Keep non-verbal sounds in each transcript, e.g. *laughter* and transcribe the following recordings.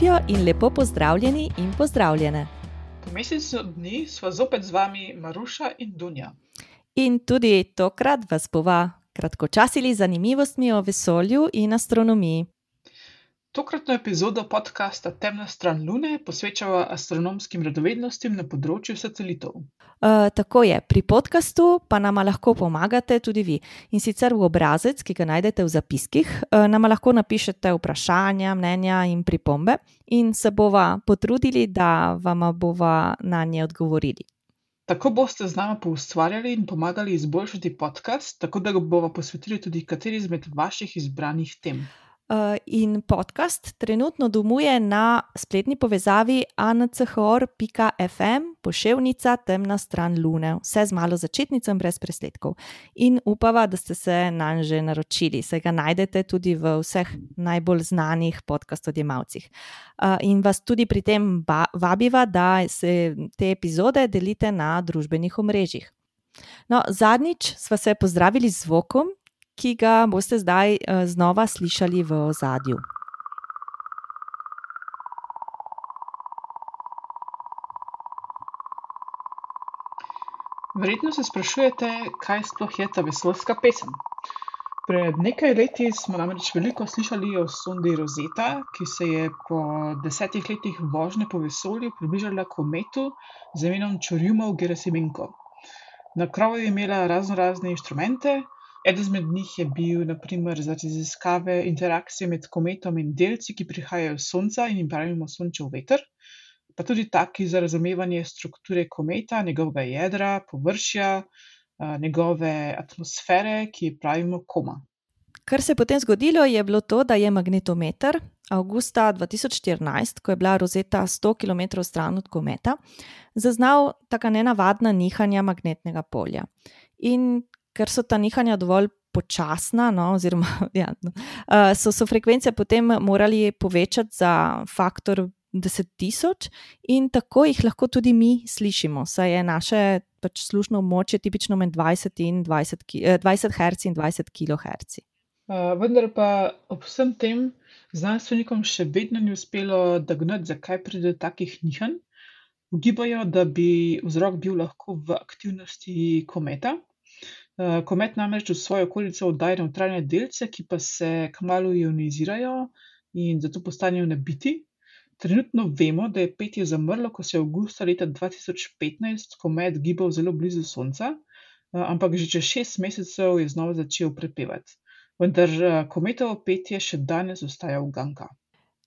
živijo in lepo pozdravljeni in pozdravljene. Po mesecu dni sva zopet z vami Maruša in Dunja. In tudi tokrat vas bova kratkočasili z zanimivostmi o vesolju in astronomiji. Tokratno epizodo podcasta Temna stran Lune posvečava astronomskim radovednostim na področju satelitov. Uh, tako je, pri podkastu pa nam lahko pomagate tudi vi. In sicer v obrazec, ki ga najdete v zapiskih, uh, nam lahko napišete vprašanja, mnenja in pripombe, in se bova potrudili, da vam bova na nje odgovorili. Tako boste z nami poustvarjali in pomagali izboljšati podcast, tako da ga bova posvetili tudi kateri izmed vaših izbranih tem. Eh, in podcast trenutno domuje na spletni povezavi anchor.fm, pošiljka temna stran Lune, vse z malo začetnicami, brez presledkov. In upava, da ste se na njega že naročili, saj ga najdete tudi v vseh najbolj znanih podcast-odjemalcih. Eh, in vas tudi pri tem vabiva, da se te epizode delite na družbenih omrežjih. No, zadnjič smo se pozdravili z zvokom, ki ga boste zdaj uh, znova slišali v ozadju. Verjetno se sprašujete, kaj sploh je ta vesoljska pesem. Pred nekaj leti smo namreč veliko slišali o sondi Rosetta, ki se je po desetih letih vožnje po vesolju približala kometu z imenom Čurjumov Gerasimenko. Na krovu je imela razno razne inštrumente, Eden izmed njih je bil naprimer za raziskave interakcije med kometom in delci, ki prihajajo iz Sonca in jim pravimo Sončev veter, pa tudi taki za razumevanje strukture kometa, njegovega jedra, površja, njegove atmosfere, ki ji pravimo koma. Kar se je potem zgodilo, je bilo to, da je magnetometer avgusta 2014, ko je bila Rosetta 100 km stran od kometa, zaznal tako nenavadna nihanja magnetnega polja. In ker so ta nihanja dovolj počasna, no, oziroma *laughs* ja, no, uh, so, so frekvence potem morali povečati za faktor 10.000, in tako jih lahko tudi mi slišimo, saj je naše pač slušno območje tipično med 20, 20, 20 Hz in 20 kHz. Uh, vendar pa ob vsem tem znanstvenikom še vedno ni uspelo dognati, zakaj pride do takih nihanj. Ugibajo, da bi vzrok bil lahko v aktivnosti kometa, Eh, komet namreč v svojo okolico oddaja nevtralne delce, ki pa se kmalu ionizirajo in zato postanejo nabiti. Trenutno vemo, da je petje zamrlo, ko se je avgusta leta 2015 komet gibal zelo blizu Sonca, eh, ampak že čez šest mesecev je znova začel prepevati. Vendar eh, kometovo petje še danes ostaja uganka.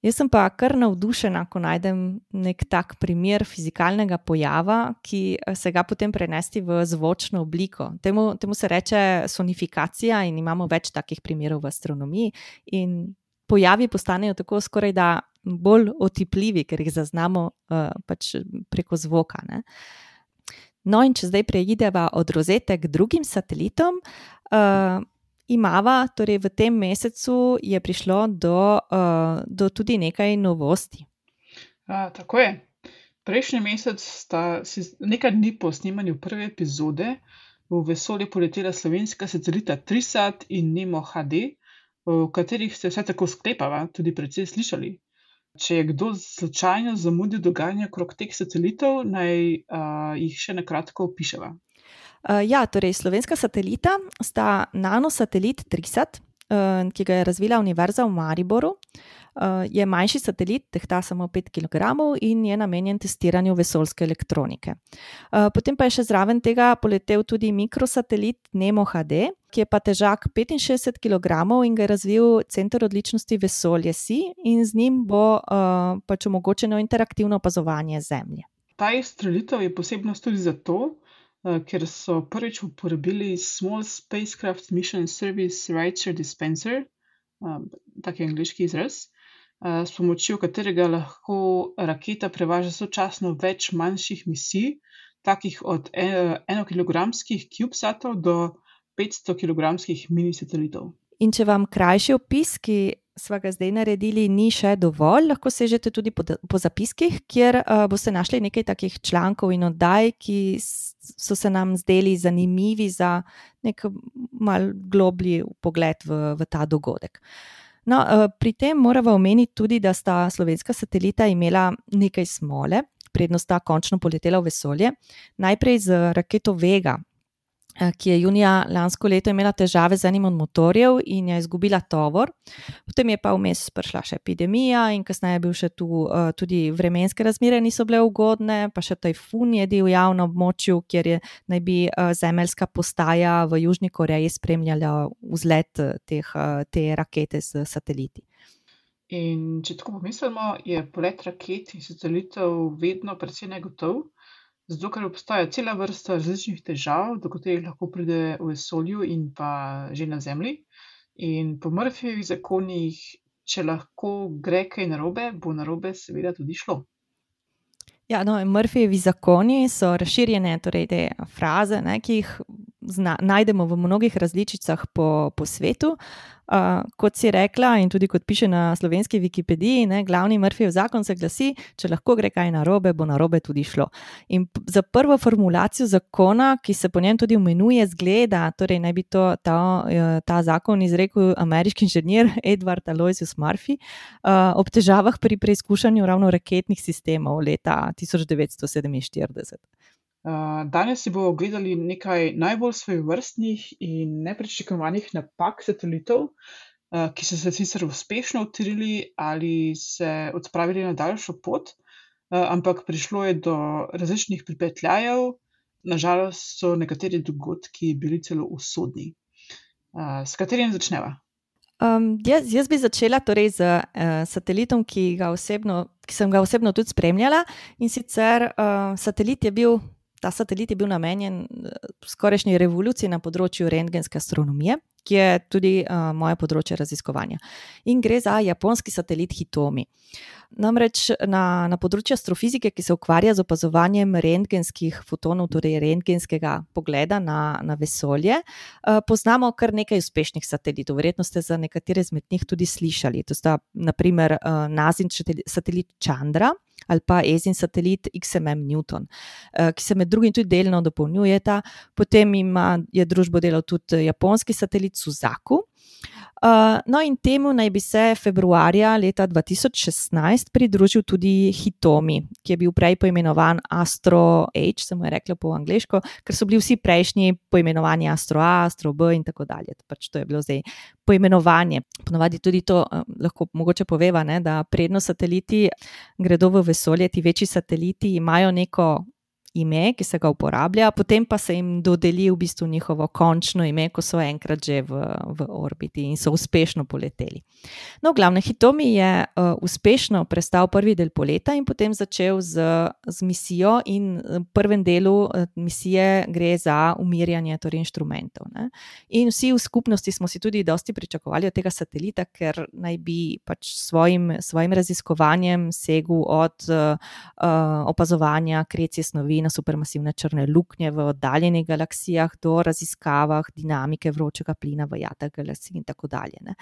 Jaz sem pa kar navdušena, ko najdem nek tak primer fizikalnega pojava, ki eh, se ga potem prenesti v zvočno obliko. Temu, temu se reče sonifikacija, in imamo več takih primerov v astronomiji. In pojavi postanejo tako skoraj da bolj otipljivi, ker jih zaznamo uh, pač preko zvoka. Ne? No, in če zdaj preideva od rozete k drugim satelitom. Uh, imava, torej v tem mesecu je prišlo do, uh, do tudi nekaj novosti. A, tako je. Prejšnji mesec sta si nekaj dni po snemanju prve epizode v vesolje poletela slovenska satelita Trisat in Nemo HD, v katerih ste vse tako sklepala, tudi precej slišali. Če je kdo slučajno zamudil dogajanje okrog teh satelitov, naj uh, jih še na kratko opiševa. Uh, ja, torej slovenska satelita sta nanosatelit Trisat, uh, ki ga je razvila Univerza v Mariboru. Uh, je manjši satelit, tehta samo 5 kg in je namenjen testiranju vesoljske elektronike. Uh, potem pa je še zraven tega poletel tudi mikrosatelit Nemo HD, ki je pa težak 65 kg in ga je razvil Center odličnosti vesolje SI in z njim bo uh, pač omogočeno interaktivno opazovanje Zemlje. Ta izstrelitev je posebnost tudi zato, Eh, ker so prvič uporabili Small Spacecraft Mission Service Richer Dispenser, eh, tak je angliški izraz, eh, s pomočjo katerega lahko raketa prevaža sočasno več manjših misij, takih od enokilogramskih CubeSatov do 500 kilogramskih mini-satelitov. In če vam krajši opis, ki smo ga zdaj naredili, ni še dovolj, lahko sežete tudi po, po zapiskih, kjer uh, boste našli nekaj takih člankov in oddaj, ki so se nam zdeli zanimivi za nek mal globlji pogled v, v ta dogodek. No, pri tem moramo omeniti tudi, da sta slovenska satelita imela nekaj smole, prednost sta končno poletela v vesolje. Najprej z raketo Vega, ki je junija lansko leto imela težave z enim od motorjev in je izgubila tovor. Potem je pa vmes prišla še epidemija, in kasneje je bil še tu uh, tudi vremenske razmere, niso bile ugodne, pa še tajfun je divjal na območju, kjer je naj bi uh, zemeljska postaja v Južni Koreji spremljala vzlet teh, te rakete z sateliti. In če tako pomislimo, je polet raket in satelitov vedno precej negotov. Zato, ker obstaja cela vrsta različnih težav, do katerih lahko pride v vesolju in pa že na Zemlji. In po Murphyjevih zakonih, če lahko gre kaj narobe, bo narobe seveda tudi šlo. Ja, no, Murphyjevi zakoni so razširjene, torej te fraze, ne, ki jih zna, najdemo v mnogih različicah po, po svetu. Uh, kot si rekla, in tudi kot piše na slovenski Wikipediji, ne, glavni Murphyjev zakon se glasi: če lahko gre kaj narobe, bo narobe tudi šlo. In za prvo formulacijo zakona, ki se po njem tudi imenuje zgleda, torej naj bi to, ta, ta zakon izrekel ameriški inženir Edward Aloysius Murphy uh, ob težavah pri preizkušanju ravno raketnih sistemov leta 1947. Danes si bomo ogledali nekaj najbolj svojevrstnih in nepričakovanih napak satelitov, ki so se sicer uspešno odkrili ali se odpravili na daljšo pot, ampak prišlo je do različnih pripetljajev, nažalost so nekateri dogodki bili celo usodni. S katerim začneva? Um, jaz, jaz bi začela torej z uh, satelitom, ki, osebno, ki sem ga osebno tudi spremljala. In sicer uh, satelit je bil ta satelit je bil namenjen eh, skorajšnji revoluciji na področju rentgenske astronomije, ki je tudi uh, moje področje raziskovanja. In gre za japonski satelit Hitomi. Namreč na, na področju astrofizike, ki se ukvarja z opazovanjem rentgenskih fotonov, torej rentgenskega pogleda na, na vesolje, uh, poznamo kar nekaj uspešnih satelitov. Verjetno ste za nekatere izmed njih tudi slišali. To sta naprimer uh, Nazin satelit Chandra ali pa Ezin satelit XMM Newton, eh, ki se med drugim tudi delno dopolnjujeta. Potem ima, je družbo delal tudi japonski satelit Suzaku. Uh, no, in temu naj bi se februarja leta 2016 pridružil tudi Hitomi, ki je bil prej poimenovan Astro H, se mu je reklo po angliško, ker so bili vsi prejšnji poimenovani Astro A, Astro B in tako dalje. Pač to je bilo zdaj poimenovanje. Ponovadi tudi to uh, lahko mogoče poveva, ne, da predno sateliti gredo v vesolje, ti večji sateliti imajo neko ime, ki se ga uporablja, potem pa se jim dodeli v bistvu njihovo končno ime, ko so enkrat že v, v orbiti in so uspešno poleteli. No, glavno, Hitomi je uh, uspešno prestal prvi del poleta in potem začel z, z misijo, in v prvem delu uh, misije gre za umirjanje torej inštrumentov. Ne? In vsi v skupnosti smo si tudi dosti pričakovali od tega satelita, ker naj bi pač svojim, svojim raziskovanjem segel od uh, opazovanja krecije snovi na supermasivne črne luknje v oddaljenih galaksijah, do raziskavah dinamike vročega plina v jadah galaksij in tako dalje. Ne.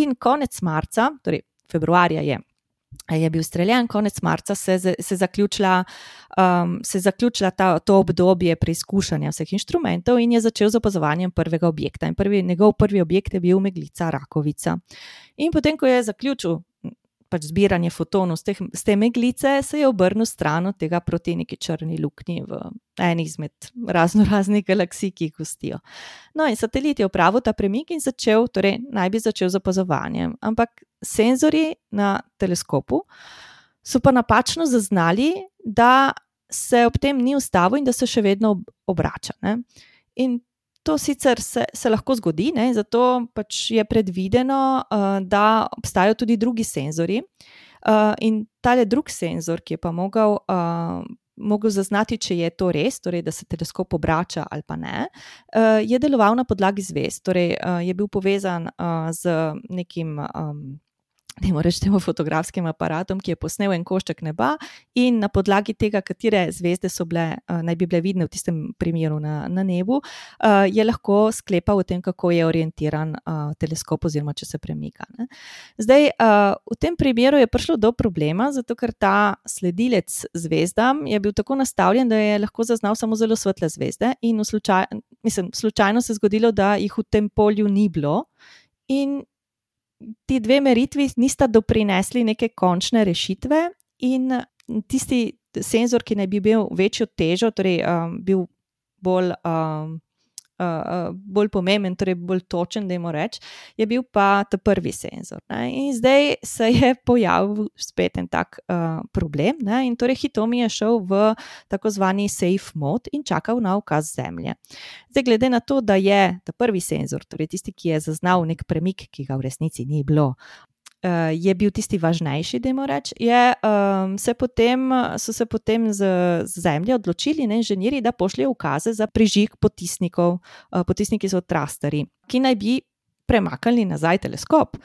In konec marca, torej februarja je. Je bil streljen, konec marca se je zaključila, um, se zaključila ta, to obdobje preizkušanja vseh inštrumentov in je začel z opazovanjem prvega objekta. Prvi, njegov prvi objekt je bil Meglica Rakovica. In potem, ko je zaključil pač zbiranje fotonov z, teh, z te meglice, se je obrnil stran od tega proti neki črni luknji v eni izmed razno raznih galaksij, ki jih gostijo. No, in satelit je opravil ta premik in začel, torej naj bi začel z opazovanjem. Ampak senzori na teleskopu so pa napačno zaznali, da se ob tem ni ustavil in da se še vedno obrača. Ne? In To sicer se, se lahko zgodi, ne? zato pač je predvideno, uh, da obstajajo tudi drugi senzori. Uh, in ta drugi senzor, ki je pa mogel, uh, mogel zaznati, če je to res, torej, da se teleskop obrača ali pa ne, uh, je deloval na podlagi zvezd. Torej, uh, je bil povezan uh, z nekim. Um, ne moreš temu fotografskim aparatom, ki je posnel en košček neba, in na podlagi tega, katere zvezde so bile, uh, naj bi bile vidne v tistem primeru na, na nebu, uh, je lahko sklepal o tem, kako je orientiran uh, teleskop, oziroma če se premika. Ne. Zdaj, v tem primeru je prišlo do problema, zato ker ta sledilec zvezdam je bil tako nastavljen, da je lahko zaznal samo zelo svetle zvezde, in slučaj, mislim, slučajno se je zgodilo, da jih v tem polju ni bilo. In ti dve meritvi nista doprinesli neke končne rešitve, in tisti senzor, ki naj bi imel večjo težo, torej um, bil bolj. Um, Uh, bolj pomemben, torej bolj točen, da jim rečem, je bil pa ta prvi senzor. Ne? In zdaj se je pojavil spet en tak uh, problem, ne? in torej Hitomi je šel v tako zvani safe mode in čakal na ukaz zemlje. Zdaj, glede na to, da je ta prvi senzor, torej tisti, ki je zaznal nek premik, ki ga v resnici ni bilo, je bil tisti važnejši, da jim rečem, um, se potem, so se potem z, z zemlje odločili, ne inženirji, da pošljejo ukaze za prižig potisnikov, uh, potisniki so trasteri, ki naj bi premaknili nazaj teleskop.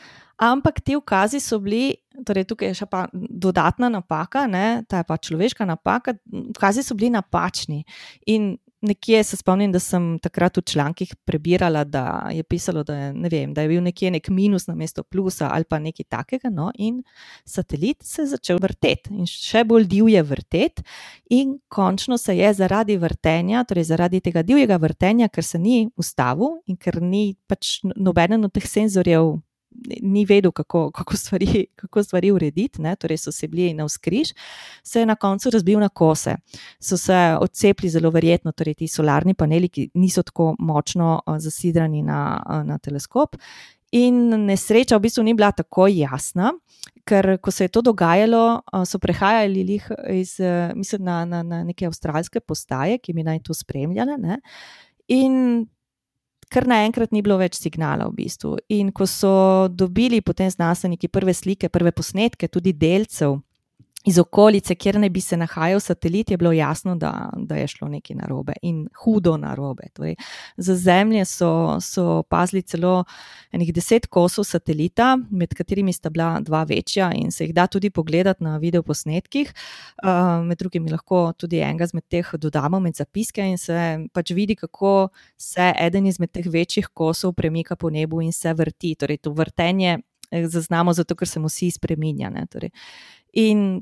Ampak ti ukazi so bili, torej tukaj je še pa dodatna napaka, ne, ta je pa človeška napaka, ukazi so bili napačni. In nekje se spomnim, da sem takrat v člankih prebirala, da je pisalo, da je, vem, da je bil nekje nek minus na mesto plusa ali pa nekaj takega. No, in satelit se je začel vrteti in še bolj divje vrteti, in končno se je zaradi vrtenja, torej zaradi tega divjega vrtenja, ker se ni ustavil in ker ni pač nobenen od teh senzorjev ni vedel, kako, kako, stvari, kako stvari urediti, ne? torej so se bili na vzkriž, se je na koncu razbil na kose. So se odcepili, zelo verjetno, torej ti solarni paneli, ki niso tako močno zasidrani na, na teleskop. In nesreča v bistvu ni bila tako jasna, ker ko se je to dogajalo, so prehajali iz, mislim, na, na, na neke avstralske postaje, ki bi naj to spremljale. Ne? In kar naenkrat ni bilo več signala v bistvu. In ko so dobili potem znanstveniki prve slike, prve posnetke, tudi delcev iz okolice, kjer naj bi se nahajal satelit, je bilo jasno, da, da je šlo nekaj narobe in hudo narobe. Torej, za Zemlje so, so pazili celo enih deset kosov satelita, med katerimi sta bila dva večja in se jih da tudi pogledati na videoposnetkih. Uh, med drugim lahko tudi enega izmed teh dodamo med zapiske in se pač vidi, kako se eden izmed teh večjih kosov premika po nebu in se vrti. Torej, to vrtenje. Eh, zaznamo zato, ker se mu vsi spremenjajo. Torej. In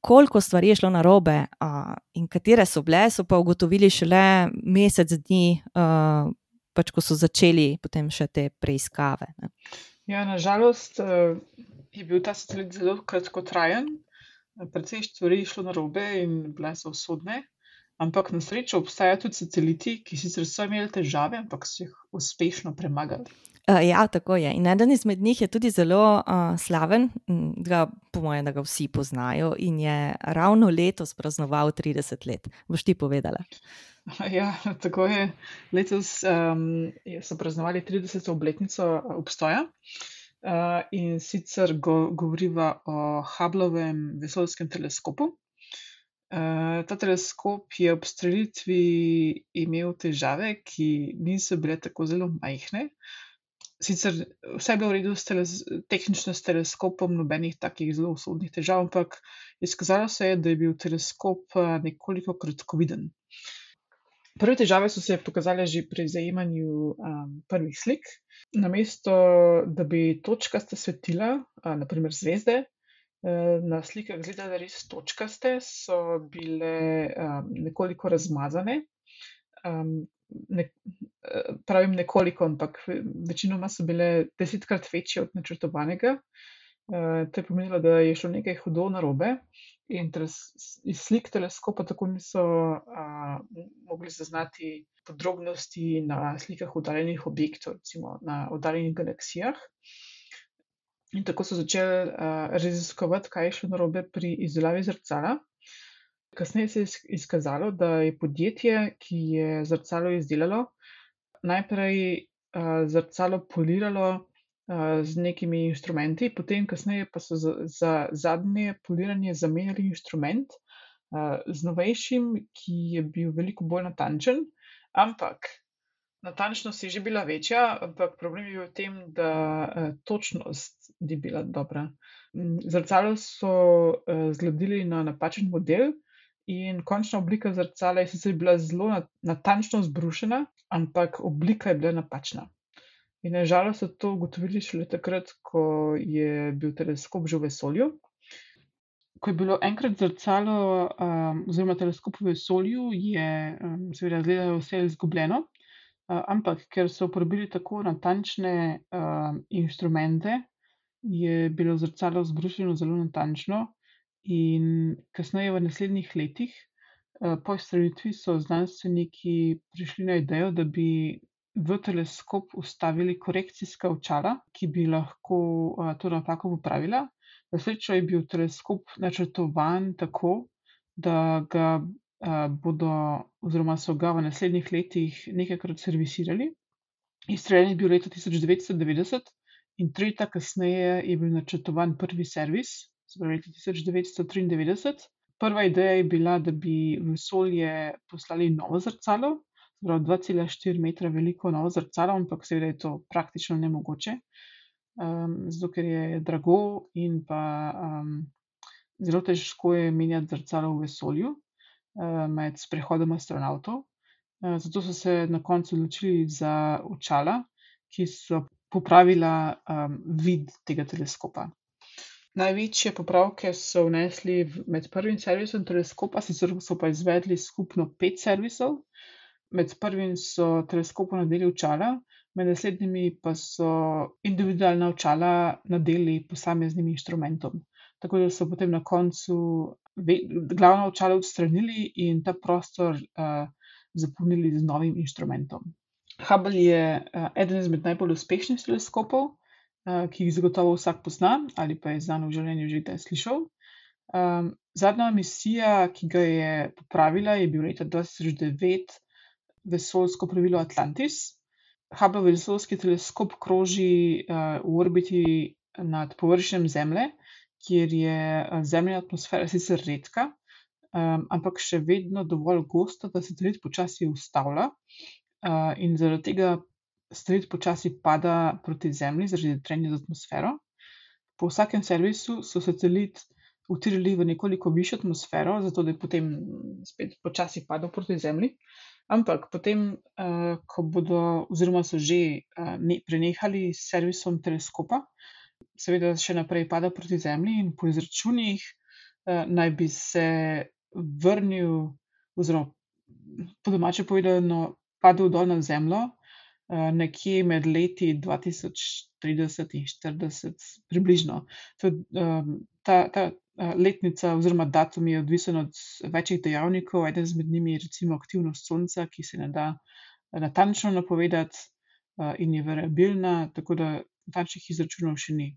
koliko stvari je šlo na robe uh, in katere so bile, so pa ugotovili šele mesec dni, uh, pač ko so začeli potem še te preiskave. Ne. Ja, nažalost je bil ta satelit zelo kratkotrajen, precej stvari je šlo na robe in bile so usodne. Ampak na srečo obstajajo tudi sateliti, ki sicer so imeli težave, ampak so jih uspešno premagali. Uh, ja, tako je. In eden izmed njih je tudi zelo uh, slaven, da po mojem, da ga vsi poznajo in je ravno letos praznoval 30 let. Boš ti povedala? Ja, tako je. Letos um, so praznovali 30. obletnico obstoja. Uh, in sicer go, govoriva o Hubblovem vesoljskem teleskopu. Uh, ta teleskop je ob strelitvi imel težave, ki niso bile tako zelo majhne. Uh, sicer vse je bilo v redu s teles, tehnično s teleskopom, nobenih takih zelo usodnih težav, ampak izkazalo se je, da je bil teleskop nekoliko kratkoviden. Prve težave so se pokazale že pri zajemanju um, prvih slik. Namesto da bi točkaste svetila, uh, naprimer zvezde, na slikah gledali res točkaste, so bile um, nekoliko razmazane. Um, ne, pravim nekoliko, ampak večinoma so bile desetkrat večje od načrtovanega. Uh, to je pomenilo, da je šlo nekaj hudo narobe, in iz slik teleskopa tako niso uh, mogli zaznati podrobnosti na slikah oddaljenih objektov, recimo na oddaljenih galaksijah. In tako so začeli raziskovati, kaj je šlo narobe pri izdelavi zrcala. Kasneje se je izkazalo, da je podjetje, ki je zrcalo izdelalo, najprej uh, zrcalo poliralo uh, z nekimi instrumenti, potem kasneje pa so za, za zadnje poliranje zamenjali instrument uh, z novejšim, ki je bil veliko bolj natančen, ampak natančnost je že bila večja, ampak problem je bil v tem, da uh, točnost ni bila dobra. Zrcalo so uh, zgradili na napačen model. In končna oblika zrcala je sicer bila zelo natančno zbrušena, ampak oblika je bila napačna. In nažalost so to ugotovili šele takrat, ko je bil teleskop že v vesolju. Ko je bilo enkrat zrcalo, um, oziroma teleskop v vesolju, je um, seveda gledalo vse izgubljeno, uh, ampak ker so uporabili tako natančne um, inštrumente, je bilo zrcalo zbrušeno zelo natančno, in kasneje, v naslednjih letih, po izstrelitvi, so znanstveniki prišli na idejo, da bi v teleskop vstavili korekcijska očala, ki bi lahko to napako popravila. Na srečo je bil teleskop načrtovan tako, da ga bodo oziroma so ga v naslednjih letih nekajkrat servisirali. Izstreljen je bil leta tisoč devetsto devetdeset in tri leta kasneje je bil načrtovan prvi servis, se pravi leta tisoč devetsto triindevetdeset. Prva ideja je bila, da bi v vesolje poslali novo zrcalo, cela štiri metra veliko novo zrcalo, ampak seveda je to praktično nemogoče. zato ker je drago in pa, zelo težko je menjati zrcalo v vesolju, med sprehodom astronavtov. zato so se na koncu odločili za očala, ki so popravila, vid tega teleskopa. Največje popravke so vnesli med prvim servisom teleskopa, sicer so pa izvedli skupno pet servisov. Med prvim so teleskopu nadeli očala, med naslednjimi pa so individualna očala nadeli posameznim inštrumentom. Tako da so potem na koncu glavna očala odstranili in ta prostor, zapolnili z novim inštrumentom. Hubble je, eden izmed najbolj uspešnih teleskopov, ki jih zagotovo vsak pozna ali pa je zanj v življenju že kdaj slišal. zadnja misija, ki ga je popravila, je bil leta dva tisoč devet vesoljsko plovilo Atlantis. Hubbleov vesoljski teleskop kroži, v orbiti nad površjem Zemlje, kjer je, Zemljina atmosfera sicer redka, ampak še vedno dovolj gosta, da satelit počasi ustavlja. in zaradi tega satelit počasi pada proti Zemlji zaradi trenja z atmosfero. Po vsakem servisu so satelit utirili v nekoliko višjo atmosfero, zato da je potem spet počasi padal proti Zemlji. Ampak potem, ko bodo oziroma so že, prenehali s servisom teleskopa, seveda še naprej pada proti Zemlji in po izračunih, naj bi se vrnil oziroma po domače povedano, padel dol na Zemljo, nekje med leti dva tisoč trideset in štirideset, približno. ta, ta, letnica oziroma datum je odvisen od več dejavnikov, eden izmed njimi je recimo aktivnost Sonca, ki se ne da natančno napovedati, in je variabilna, tako da natančnih izračunov še ni.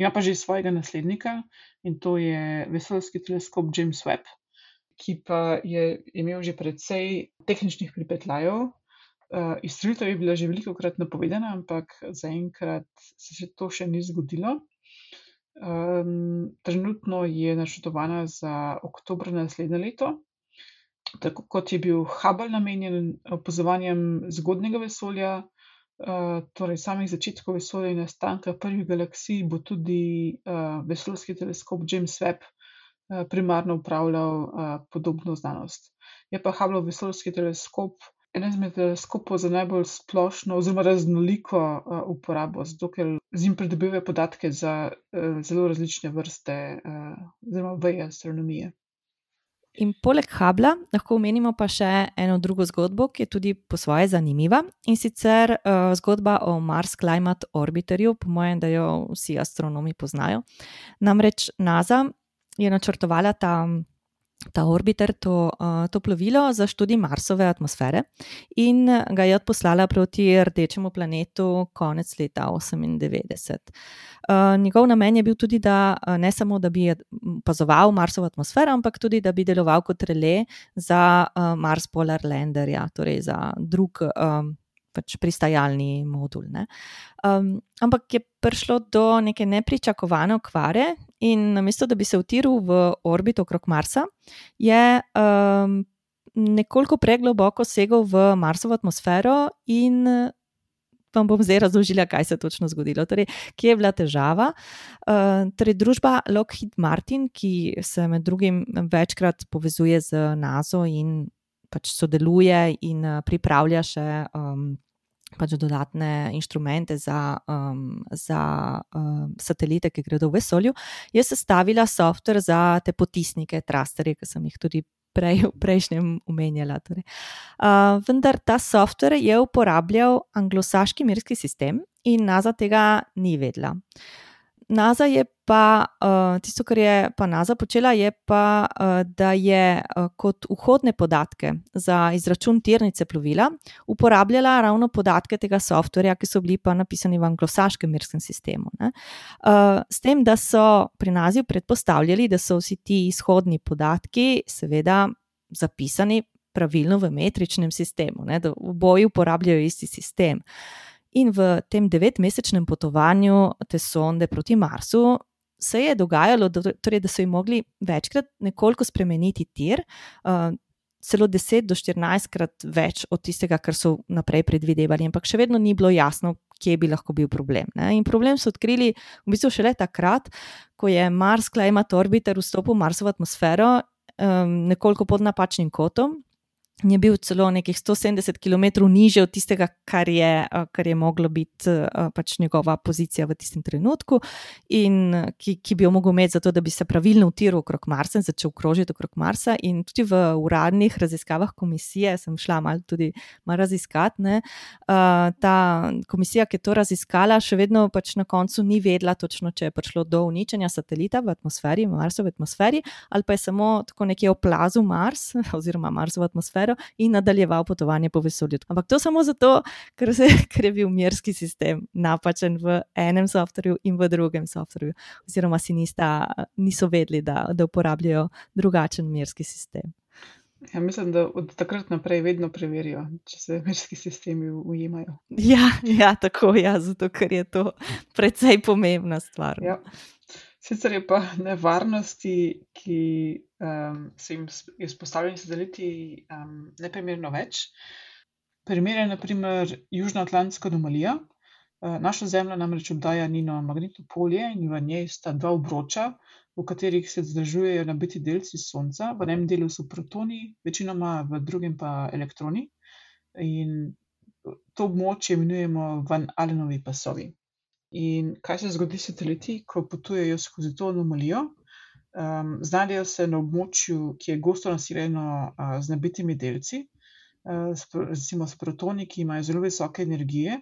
Ima pa že svojega naslednika, in to je vesoljski teleskop James Webb, ki pa je imel že precej tehničnih pripetljajev. Izstrelitev je bila že velikokrat napovedana, ampak zaenkrat se še to še ni zgodilo. trenutno je načrtovana za oktober naslednje leto. Tako kot je bil Hubble namenjen opazovanjem zgodnjega vesolja, torej samih začetkov vesolja in nastanka prvih galaksij, bo tudi, vesoljski teleskop James Webb, primarno opravljal, podobno znanost. Je pa Hubbleov vesoljski teleskop eden izmed teleskopov z najbolj splošno oziroma raznoliko, uporabo, zato ker z njim pridobivanje podatke za, zelo različne vrste, oziroma veje astronomije. In poleg Hubbla lahko omenimo pa še eno drugo zgodbo, ki je tudi po svoje zanimiva, in sicer, zgodba o Mars Climate Orbiterju, po mojem, da jo vsi astronomi poznajo. Namreč NASA je načrtovala ta, ta orbiter, to, to plovilo za študij Marsove atmosfere in ga je odposlala proti rdečemu planetu konec leta osemindevetdeset. njegov namen je bil tudi, da, ne samo, da bi opazoval Marsovo atmosfero, ampak tudi, da bi deloval kot relé za, Mars Polar Landerja, torej za drug, pač pristajalni modul, ne. ampak je prišlo do neke nepričakovane okvare in namesto da bi se utiril v orbito okrog Marsa, je, nekoliko pregloboko segel v Marsovo atmosfero in, vam bom zdaj razložila, kaj se je točno zgodilo. Torej, kje je bila težava? torej družba Lockheed Martin, ki se med drugim večkrat povezuje z Naso in pač sodeluje in, pripravlja še, pač dodatne inštrumente za, za, satelite, ki gredo v vesolju, je sestavila software za te potisnike, thrusterje, ki sem jih tudi prej, v prejšnjem omenjala, torej. vendar ta software je uporabljal anglosaški merski sistem in NASA tega ni vedela. NASA je pa, uh, tisto, kar je pa NASA počela, je pa, uh, da je uh, kot vhodne podatke za izračun tirnice plovila uporabljala ravno podatke tega softverja, ki so bili pa napisani v anglosaškem merskem sistemu. Uh, s tem, da so pri NASA predpostavljali, da so vsi ti izhodni podatki, seveda, zapisani pravilno v metričnem sistemu, ne, da oboji uporabljajo isti sistem. In v tem devetmesečnem potovanju te sonde proti Marsu se je dogajalo, torej, da so jim mogli večkrat nekoliko spremeniti tir, uh, celo 10 do 14 krat več od tistega, kar so naprej predvidevali, ampak še vedno ni bilo jasno, kje bi lahko bil problem. Ne? In problem so odkrili v bistvu šele takrat, ko je Mars, Klejmat Orbiter, vstopil v Marsovo atmosfero um, nekoliko pod napačnim kotom je bil celo nekih 170 km niže od tistega, kar je, kar je moglo biti pač njegova pozicija v tistem trenutku, in ki, ki bi jo mogel imeti, zato da bi se pravilno utiral okrog Marsa in začel krožiti okrog Marsa. In tudi v uradnih raziskavah komisije sem šla malo tudi malo raziskati. Ne, ta komisija, ki je to raziskala, še vedno pač na koncu ni vedela, točno, če je prišlo do uničenja satelita v atmosferi, v Marsovi atmosferi, ali pa je samo tako nekje oplazil Mars *laughs* oziroma Marsovo atmosfero in nadaljeval potovanje po vesolju. Ampak to samo zato, ker, se, *laughs* ker je bil mirski sistem napačen v enem softverju in v drugem softverju, oziroma si nista, niso vedeli, da, da uporabljajo drugačen mirski sistem. Ja, mislim, da od takrat naprej vedno preverijo, če se mirski sistemi ujemajo. *laughs* Ja, ja, tako je, ja, zato ker je to precej pomembna stvar. Ja. Sicer je pa nevarnosti, ki um, se jim izpostavljajo sateliti, um, neprimerno več. Primer je naprimer Južnoatlantska anomalija. Uh, naša Zemlja namreč obdaja njeno magnetno polje in v njej sta dva obroča, v katerih se združujejo nabiti delci Sonca. V enem delu so protoni, večinoma v drugem pa elektroni. In to območje imenujemo Van Allenovi pasovi. In kaj se zgodi s sateliti, ko potujejo skozi to anomalijo? Um, znajdejo se na območju, ki je gosto naseljeno uh, z nabitimi delci, uh, recimo s protoni, ki imajo zelo visoke energije,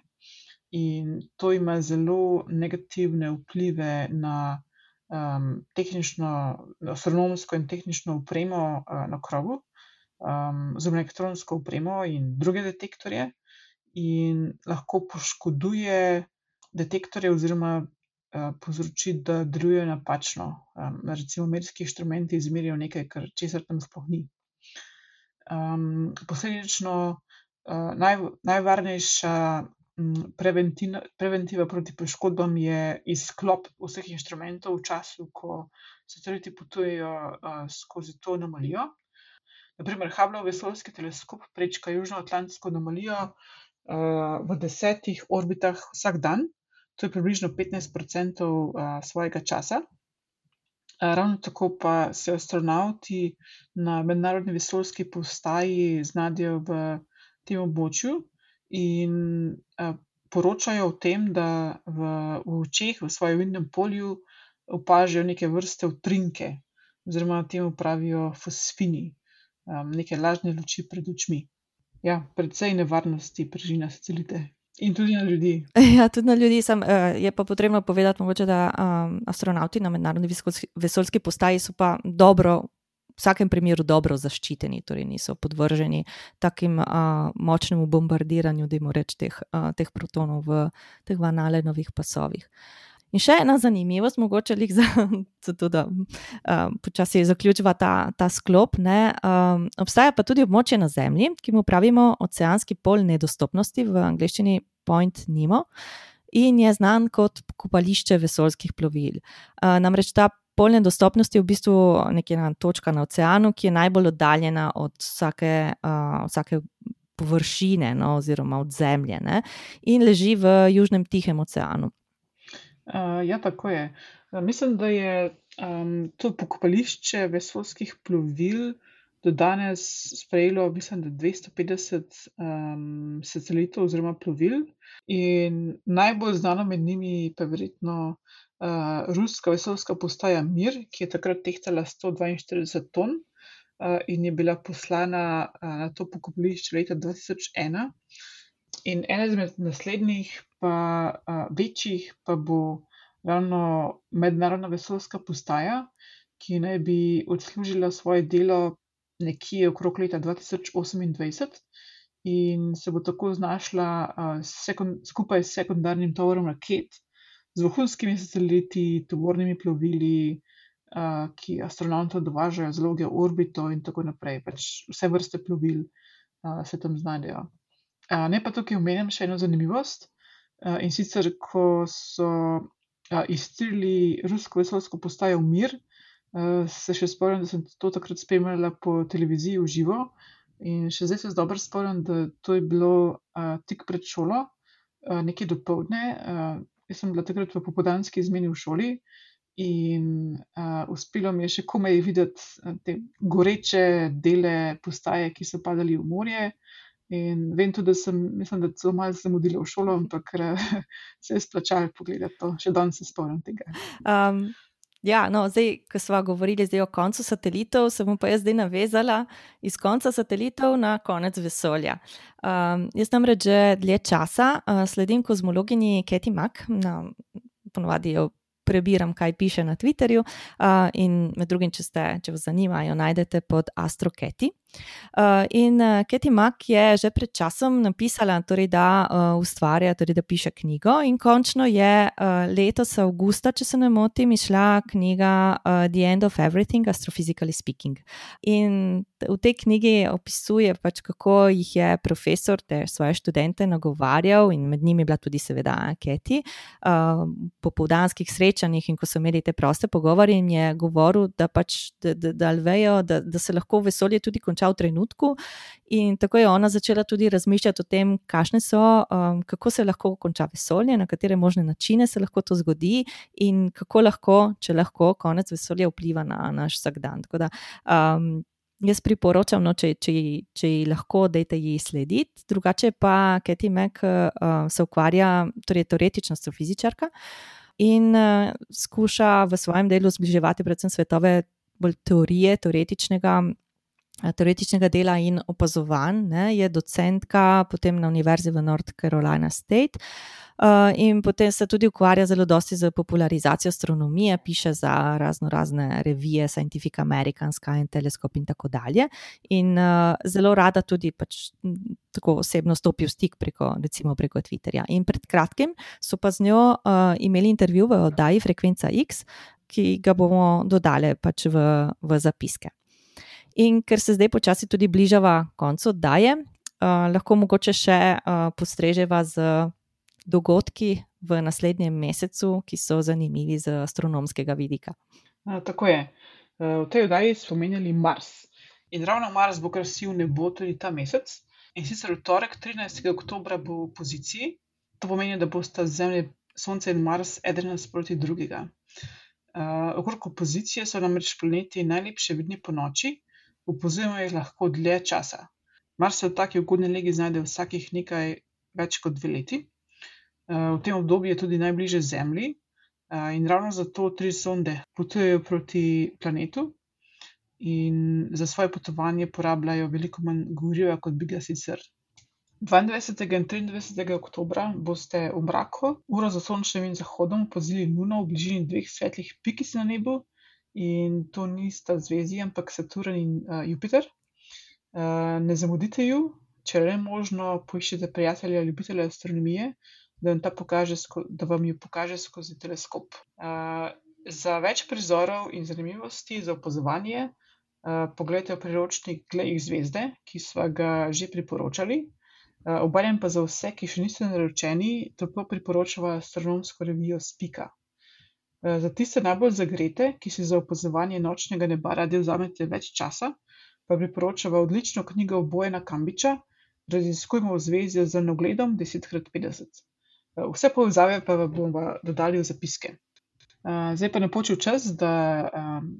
in to ima zelo negativne vplive na um, tehnično, astronomsko in tehnično upremo uh, na krovu, um, zelo elektronsko upremo in druge detektorje, in lahko poškoduje detektorje oziroma povzroči, da delujejo napačno. Um, recimo, medijski inštrumenti izmerijo nekaj, kar česar tam sploh ni. Um, posledično uh, naj, najvarnejša preventiva proti poškodbam je izklop vseh inštrumentov v času, ko sateliti potujejo uh, skozi to anomalijo. Naprimer, Hubbleov vesoljski teleskop prečka južnoatlantsko anomalijo uh, v desetih orbitah vsak dan, to je približno 15% uh, svojega časa. Ravno tako pa se astronauti na mednarodni vesoljski postaji znajdejo v tem območju in poročajo o tem, da v, v očeh, v svojem vidnem polju, opažajo neke vrste utrinke, oziroma temu pravijo fosfini, neke lažne luči pred očmi. Ja, predvsej nevarnosti preži na satelite. In tudi na ljudi. *laughs* Ja, tudi na ljudi. Sem, uh, je pa potrebno povedati, mogoče, da um, astronauti na mednarodni vesoljski postaji so pa dobro, v vsakem primeru, dobro zaščiteni, torej niso podvrženi takim uh, močnemu bombardiranju, da jim reč teh, uh, teh protonov v teh vanalenovih pasovih. In še ena zanimivost, mogoče za, *laughs* za to, da um, počasi zaključiva ta, ta sklop. Um, obstaja pa tudi območje na Zemlji, ki mu pravimo oceanski pol nedostopnosti, v angleščini Point Nemo, in je znan kot kopališče vesoljskih plovil. Namreč ta pol nedostopnosti je v bistvu nekaj točka na oceanu, ki je najbolj oddaljena od vsake. Uh, vsake Površine, no, oziroma od zemlje, ne, in leži v Južnem Tihem oceanu. Uh, ja, tako je. Mislim, da je um, to pokopališče vesoljskih plovil do danes sprejelo, mislim, da 250 um, satelitov oziroma plovil. In najbolj znano med njimi pa je verjetno uh, ruska vesoljska postaja Mir, ki je takrat tehtala 142 ton uh, in je bila poslana uh, na to pokopališče leta 2001. In ena izmed naslednjih, pa uh, večjih, pa bo ravno mednarodna vesoljska postaja, ki naj bi odslužila svoje delo nekje okrog leta 2028 in se bo tako znašla skupaj s sekundarnim tovorom raket, z vohunskimi sateliti, tovornimi plovili, ki astronavte dovažajo z Loge orbito in tako naprej. Pač vse vrste plovil se tam znajdejo. Ne pa tukaj omenjam še eno zanimivost. In sicer, ko so izstrelili rusko vesoljsko postajo Mir, se še spomnim, da sem to takrat spremljala po televiziji v živo. In še zdaj se dobro spomnim, da to je bilo tik pred šolo, nekje dopoldne. Jaz sem bila takrat v popoldanski izmeni v šoli in uspelo mi je še komaj videti te goreče dele postaje, ki so padali v morje. In vem tudi, da sem, mislim, da celo malo zamudila v šolo, ampak *laughs* se je splačalo pogledati to, še danes se spomnim tega. Um, ja, no, zdaj, ko smo govorili o koncu satelitov, se bom pa jaz zdaj navezala iz konca satelitov na konec vesolja. Um, jaz namreč že dlje časa uh, sledim kozmologinji Keti Mak, na, ponovadi jo prebiram, kaj piše na Twitterju. Uh, in med drugim, če, ste, če vas zanima, jo najdete pod AstroKeti. Uh, in uh, Katie Mack je že pred časom napisala, torej, da uh, ustvarja, torej, da piše knjigo, in končno je uh, letos, avgusta, če se ne motim, išla knjiga uh, The End of Everything, Astrophysically Speaking. In v tej knjigi opisuje, pač, kako jih je profesor te svoje študente nagovarjal, in med njimi je bila tudi, seveda, Katie, uh, po povdanskih srečanjih in ko so imeli te proste pogovore, in je govoril, da pač da, da, da, vejo, da, da se lahko vesolje tudi konča končal v trenutku. In tako je ona začela tudi razmišljati o tem, so, um, kako se lahko konča vesolje, na katere možne načine se lahko to zgodi, in kako lahko, če lahko, konec vesolja vpliva na naš vsakdan. Tako da um, jaz priporočam, no, če, če, če ji lahko, dajte ji slediti. Drugače pa Katie Mack uh, se ukvarja, torej teoretična astrofizičarka. In uh, skuša v svojem delu zbliževati predvsem svetove bolj teorije, teoretičnega teoretičnega dela in opazovanj, ne, je docentka potem na Univerzi v North Carolina State. Uh, in potem se tudi ukvarja zelo dosti z popularizacijo astronomije, piše za razno razne revije, Scientific American, Sky and Telescope in tako dalje. In uh, zelo rada tudi pač, tako osebno stopi v stik preko, recimo preko Twitterja. In pred kratkim so pa z njo uh, imeli intervju v oddaji Frekvenca X, ki ga bomo dodali pač v, v zapiske. In ker se zdaj počasi tudi bližava koncu oddaje, uh, lahko mogoče še uh, postreževa z dogodki v naslednjem mesecu, ki so zanimivi z astronomskega vidika. A, tako je. V tej oddaji smo omenjali Mars. In ravno Mars bo krasil nebo tudi ta mesec. In sicer v torek, 13. oktober, bo v poziciji. To pomeni, da bosta Zemlja, Sonce in Mars eden nasproti drugega. Uh, okrog opozicije so namreč planeti najlepše vidni po noči, opazujemo jih lahko dlje časa. Mars se v taki ugodni legi znajde vsakih nekaj več kot dve leti. Eh, v tem obdobju je tudi najbližje Zemlji eh, in ravno zato tri sonde potujejo proti planetu in za svoje potovanje porabljajo veliko manj goriva, kot bi ga sicer. 22. in 23. oktobra boste v mraku, uro za sončnim zahodom, opazili Luno v bližini dveh svetlih pikic na nebu, in to nista zvezdi, ampak Saturn in uh, Jupiter. Uh, ne zamudite ju, če le možno, poiščite prijatelja, ljubitelja astronomije, da vam, pokaže, da vam jo pokaže skozi teleskop. Uh, za več prizorov in zanimivosti za opazovanje, uh, pogledajte priročnik Glej zvezde, ki smo ga že priporočali. Uh, Obaljem pa za vse, ki še niste naročeni, toplo priporočamo astronomsko revijo Spika. Eh, za tiste najbolj zagrete, ki si za opazovanje nočnega neba radi vzamete več časa, pa priporočam odlično knjigo Bojena Kambiča, Raziskujmo v zvezi z nogledom 10x50. Eh, vse povezave pa bomo dodali v zapiske. Eh, zdaj pa ne počil čas, da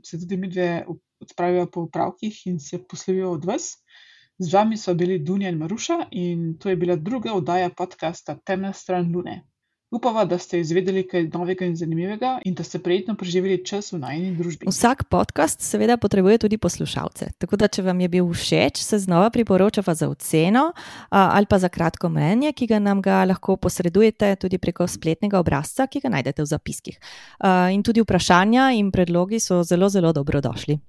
se tudi mi dve odpravijo po upravkih in se poslovijo od vas. Z vami so bili Dunja in Maruša in to je bila druga oddaja podcasta Temna stran Lune. Upava, da ste izvedeli kaj novega in zanimivega in da ste prijetno preživeli čas v najni družbi. Vsak podcast seveda potrebuje tudi poslušalce. Tako da, če vam je bil všeč, se znova priporočava za oceno ali pa za kratko mnenje, ki ga nam ga lahko posredujete tudi preko spletnega obrazca, ki ga najdete v zapiskih. In tudi vprašanja in predlogi so zelo, zelo dobrodošli.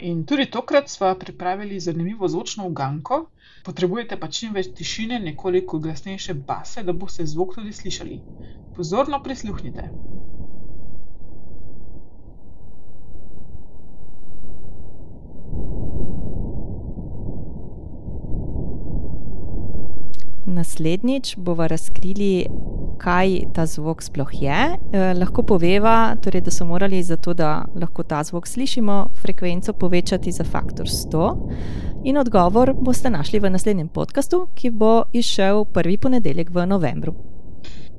In tudi tokrat smo pripravili zanimivo zvočno uganko. Potrebujete pa čim več tišine, nekoliko glasnejše base, da boste zvok tudi slišali. Pozorno prisluhnite. Naslednjič bomo razkrili, kaj ta zvok sploh je. Eh, lahko poveva, torej, da so morali za to, da lahko ta zvok slišimo, frekvenco povečati za faktor 100. In odgovor boste našli v naslednjem podkastu, ki bo izšel prvi ponedeljek v novembru.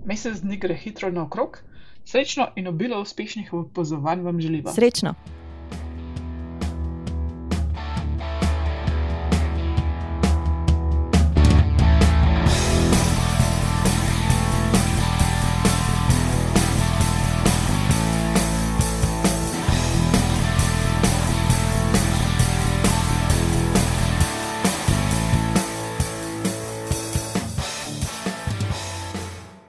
Mesec dni gre hitro naokrog. Srečno in obilo uspešnih opazovanj vam želim. Srečno!